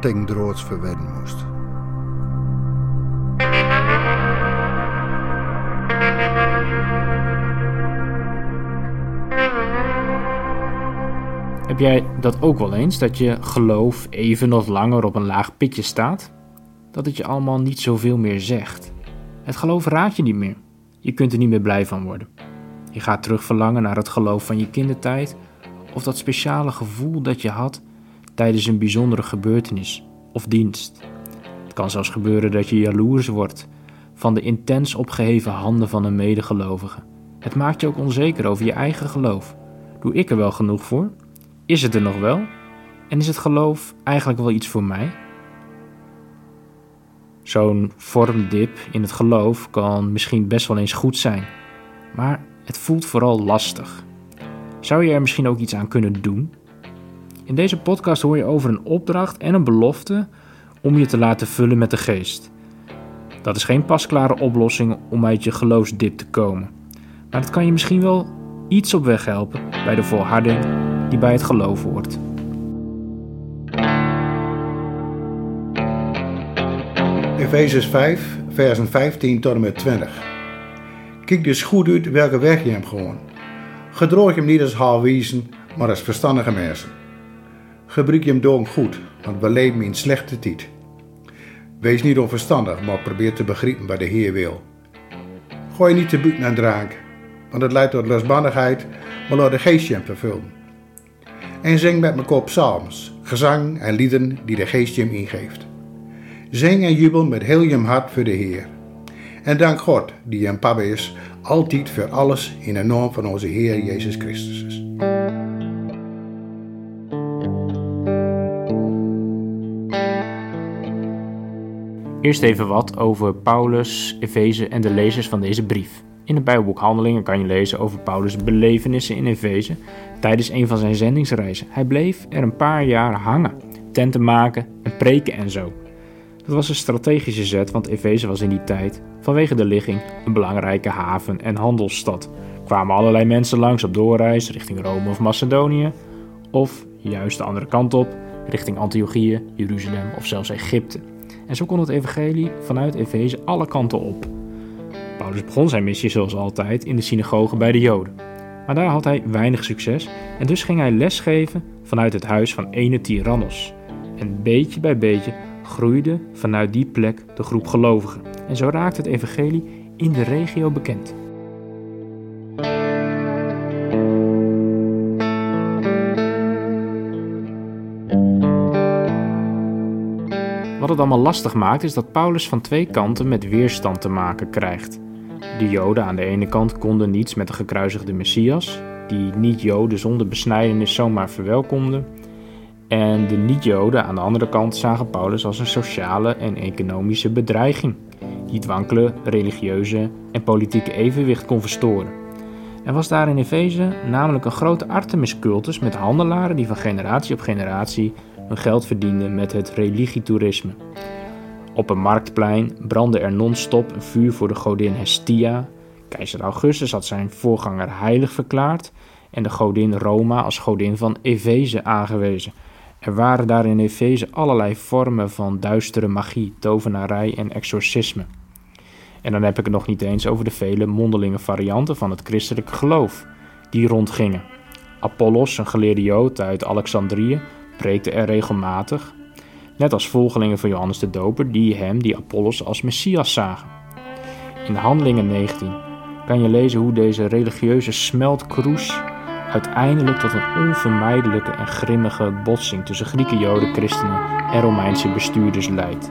tegen droods moest. Heb jij dat ook wel eens, dat je geloof even of langer op een laag pitje staat? Dat het je allemaal niet zoveel meer zegt. Het geloof raad je niet meer. Je kunt er niet meer blij van worden. Je gaat terug verlangen naar het geloof van je kindertijd of dat speciale gevoel dat je had tijdens een bijzondere gebeurtenis of dienst. Het kan zelfs gebeuren dat je jaloers wordt van de intens opgeheven handen van een medegelovige. Het maakt je ook onzeker over je eigen geloof. Doe ik er wel genoeg voor? Is het er nog wel? En is het geloof eigenlijk wel iets voor mij? Zo'n vormdip in het geloof kan misschien best wel eens goed zijn, maar het voelt vooral lastig. Zou je er misschien ook iets aan kunnen doen? In deze podcast hoor je over een opdracht en een belofte om je te laten vullen met de geest. Dat is geen pasklare oplossing om uit je geloofsdip te komen, maar het kan je misschien wel iets op weg helpen bij de volharding die bij het geloof hoort. Efezes 5, versen 15 tot en met 20. Kijk dus goed uit welke weg je hem gewoon. Gedroog hem niet als haalwiezen, maar als verstandige mensen. Gebruik je hem door goed, want we leven in slechte tijd. Wees niet onverstandig, maar probeer te begrijpen wat de Heer wil. Gooi niet te buiten aan drank, want het leidt tot losbandigheid, maar laat de geest je hem vervullen. En zing met kop psalms, gezang en lieden die de geest je hem ingeeft. Zing en jubel met heel je hart voor de Heer. En dank God, die een papa is, altijd voor alles in de naam van onze Heer Jezus Christus. Eerst even wat over Paulus, Efeze en de lezers van deze brief. In het Bijbelboek Handelingen kan je lezen over Paulus' belevenissen in Efeze tijdens een van zijn zendingsreizen. Hij bleef er een paar jaar hangen, tenten maken en preken en zo. Dat was een strategische zet, want Efeze was in die tijd, vanwege de ligging, een belangrijke haven- en handelsstad. Er kwamen allerlei mensen langs op doorreis richting Rome of Macedonië, of juist de andere kant op, richting Antiochië, Jeruzalem of zelfs Egypte. En zo kon het evangelie vanuit Efeze alle kanten op. Paulus begon zijn missie zoals altijd in de synagoge bij de Joden. Maar daar had hij weinig succes en dus ging hij lesgeven vanuit het huis van ene Tyrannos. En beetje bij beetje groeide vanuit die plek de groep gelovigen. En zo raakte het evangelie in de regio bekend. Wat het allemaal lastig maakt is dat Paulus van twee kanten met weerstand te maken krijgt. De Joden aan de ene kant konden niets met de gekruisigde Messias, die niet-Joden zonder besnijdenis zomaar verwelkomden. En de niet-Joden aan de andere kant zagen Paulus als een sociale en economische bedreiging, die het wankele religieuze en politieke evenwicht kon verstoren. Er was daar in Efeze namelijk een grote Artemis-cultus met handelaren die van generatie op generatie hun geld verdienden met het religietoerisme. Op een marktplein brandde er non-stop een vuur voor de godin Hestia. Keizer Augustus had zijn voorganger heilig verklaard en de godin Roma als godin van Efeze aangewezen. Er waren daar in Efeze allerlei vormen van duistere magie, tovenarij en exorcisme. En dan heb ik het nog niet eens over de vele mondelinge varianten van het christelijke geloof die rondgingen. Apollos, een geleerde Jood uit Alexandrië, preekte er regelmatig, net als volgelingen van Johannes de Doper die hem, die Apollos, als Messias zagen. In Handelingen 19 kan je lezen hoe deze religieuze smeltkroes uiteindelijk tot een onvermijdelijke en grimmige botsing tussen Grieken, Joden, christenen en Romeinse bestuurders leidt.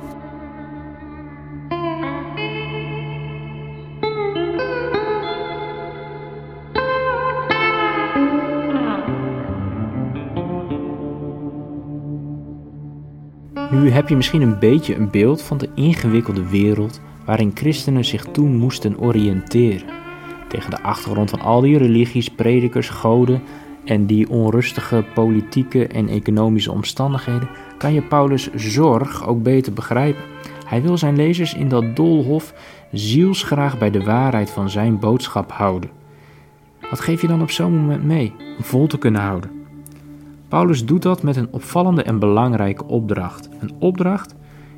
Nu heb je misschien een beetje een beeld van de ingewikkelde wereld waarin christenen zich toen moesten oriënteren. Tegen de achtergrond van al die religies, predikers, goden en die onrustige politieke en economische omstandigheden kan je Paulus' zorg ook beter begrijpen. Hij wil zijn lezers in dat doolhof zielsgraag bij de waarheid van zijn boodschap houden. Wat geef je dan op zo'n moment mee om vol te kunnen houden? Paulus doet dat met een opvallende en belangrijke opdracht. Een opdracht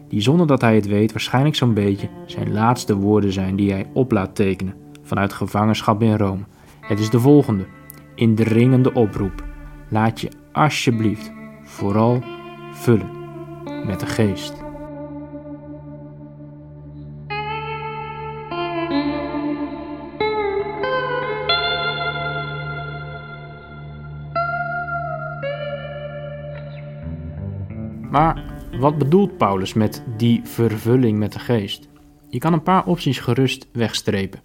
die zonder dat hij het weet waarschijnlijk zo'n beetje zijn laatste woorden zijn die hij op laat tekenen vanuit gevangenschap in Rome. Het is de volgende, indringende oproep. Laat je alsjeblieft vooral vullen met de geest. Maar wat bedoelt Paulus met die vervulling met de geest? Je kan een paar opties gerust wegstrepen.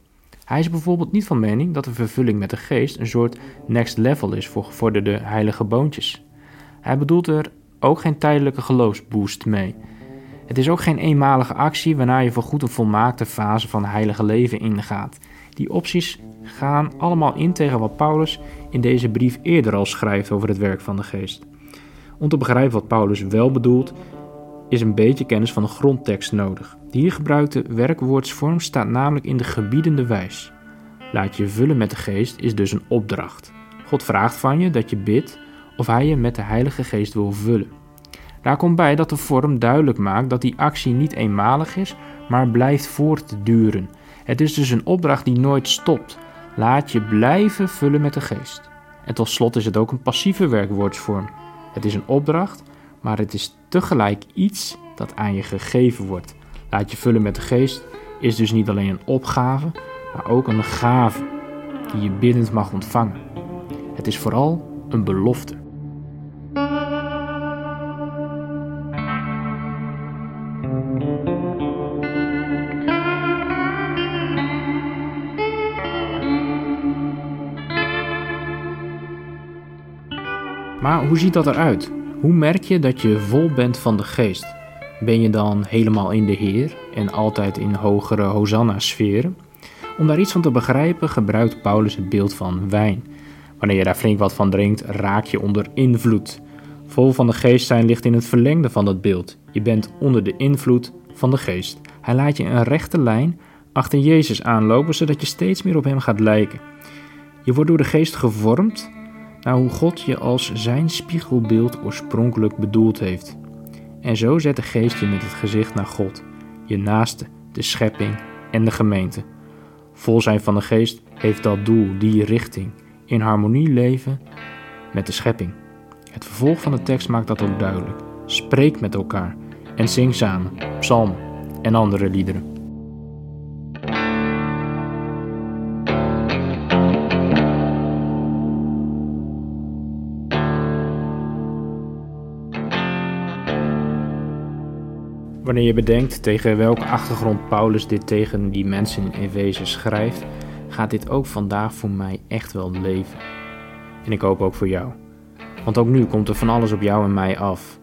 Hij is bijvoorbeeld niet van mening dat de vervulling met de geest een soort next level is voor gevorderde heilige boontjes. Hij bedoelt er ook geen tijdelijke geloofsboost mee. Het is ook geen eenmalige actie waarna je voorgoed een volmaakte fase van heilige leven ingaat. Die opties gaan allemaal in tegen wat Paulus in deze brief eerder al schrijft over het werk van de geest. Om te begrijpen wat Paulus wel bedoelt, is een beetje kennis van de grondtekst nodig. De hier gebruikte werkwoordsvorm staat namelijk in de gebiedende wijs. Laat je vullen met de geest is dus een opdracht. God vraagt van je dat je bidt of hij je met de Heilige Geest wil vullen. Daar komt bij dat de vorm duidelijk maakt dat die actie niet eenmalig is, maar blijft voortduren. Het is dus een opdracht die nooit stopt. Laat je blijven vullen met de geest. En tot slot is het ook een passieve werkwoordsvorm. Het is een opdracht, maar het is tegelijk iets dat aan je gegeven wordt. Laat je vullen met de geest is dus niet alleen een opgave, maar ook een gave die je biddend mag ontvangen. Het is vooral een belofte. Maar hoe ziet dat eruit? Hoe merk je dat je vol bent van de geest? Ben je dan helemaal in de Heer en altijd in hogere Hosanna-sferen? Om daar iets van te begrijpen gebruikt Paulus het beeld van wijn. Wanneer je daar flink wat van drinkt, raak je onder invloed. Vol van de geest zijn ligt in het verlengde van dat beeld. Je bent onder de invloed van de geest. Hij laat je een rechte lijn achter Jezus aanlopen, zodat je steeds meer op hem gaat lijken. Je wordt door de geest gevormd naar hoe God je als zijn spiegelbeeld oorspronkelijk bedoeld heeft. En zo zet de geest je met het gezicht naar God, je naaste, de schepping en de gemeente. Vol zijn van de geest heeft dat doel, die richting, in harmonie leven met de schepping. Het vervolg van de tekst maakt dat ook duidelijk. Spreek met elkaar en zing samen, psalmen en andere liederen. Wanneer je bedenkt tegen welke achtergrond Paulus dit tegen die mensen in Efeze schrijft, gaat dit ook vandaag voor mij echt wel leven. En ik hoop ook voor jou. Want ook nu komt er van alles op jou en mij af.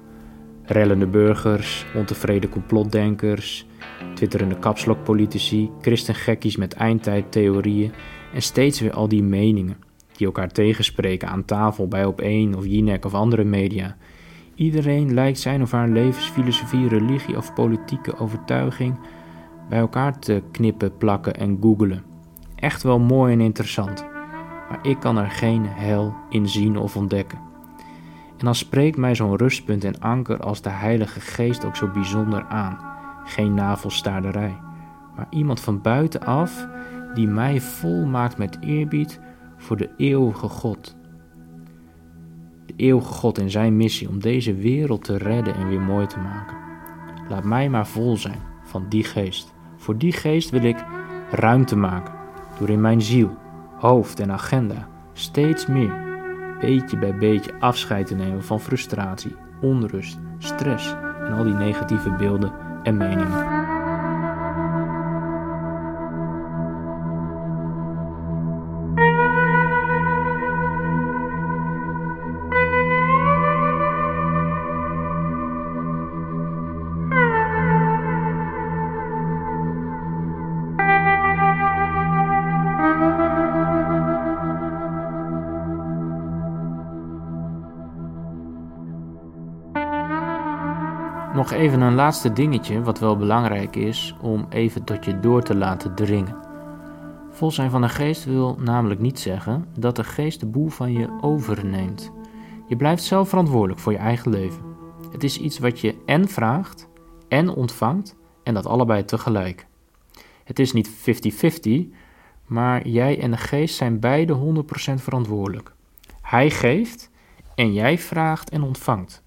Rellende burgers, ontevreden complotdenkers, twitterende kapslokpolitici, christengekkies met eindtijdtheorieën en steeds weer al die meningen die elkaar tegenspreken aan tafel bij Op1 of Jinek of andere media Iedereen lijkt zijn of haar levensfilosofie, religie of politieke overtuiging bij elkaar te knippen, plakken en googelen. Echt wel mooi en interessant, maar ik kan er geen hel in zien of ontdekken. En dan spreekt mij zo'n rustpunt en anker als de Heilige Geest ook zo bijzonder aan. Geen navelstaarderij, maar iemand van buitenaf die mij vol maakt met eerbied voor de eeuwige God eeuwige God en zijn missie om deze wereld te redden en weer mooi te maken. Laat mij maar vol zijn van die geest. Voor die geest wil ik ruimte maken door in mijn ziel, hoofd en agenda steeds meer, beetje bij beetje afscheid te nemen van frustratie, onrust, stress en al die negatieve beelden en meningen. Nog even een laatste dingetje wat wel belangrijk is om even tot je door te laten dringen. Vol zijn van de geest wil namelijk niet zeggen dat de geest de boel van je overneemt. Je blijft zelf verantwoordelijk voor je eigen leven. Het is iets wat je en vraagt en ontvangt en dat allebei tegelijk. Het is niet 50-50, maar jij en de geest zijn beide 100% verantwoordelijk. Hij geeft en jij vraagt en ontvangt.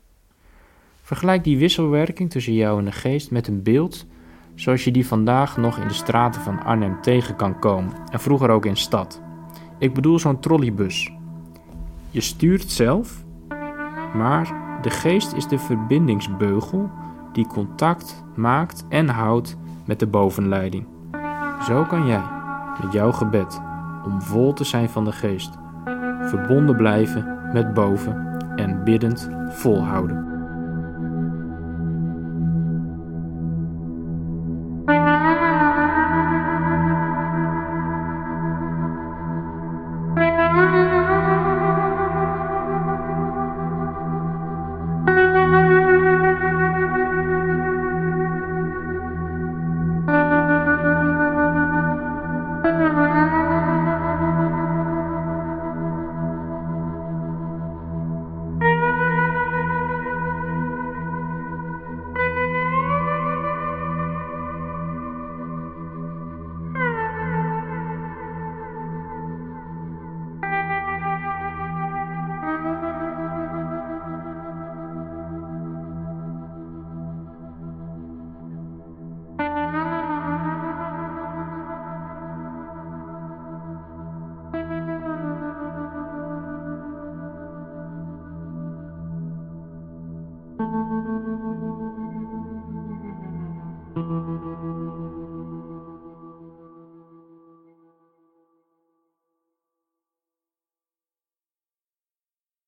Vergelijk die wisselwerking tussen jou en de geest met een beeld zoals je die vandaag nog in de straten van Arnhem tegen kan komen en vroeger ook in stad. Ik bedoel zo'n trolleybus. Je stuurt zelf, maar de geest is de verbindingsbeugel die contact maakt en houdt met de bovenleiding. Zo kan jij, met jouw gebed, om vol te zijn van de geest, verbonden blijven met boven en biddend volhouden.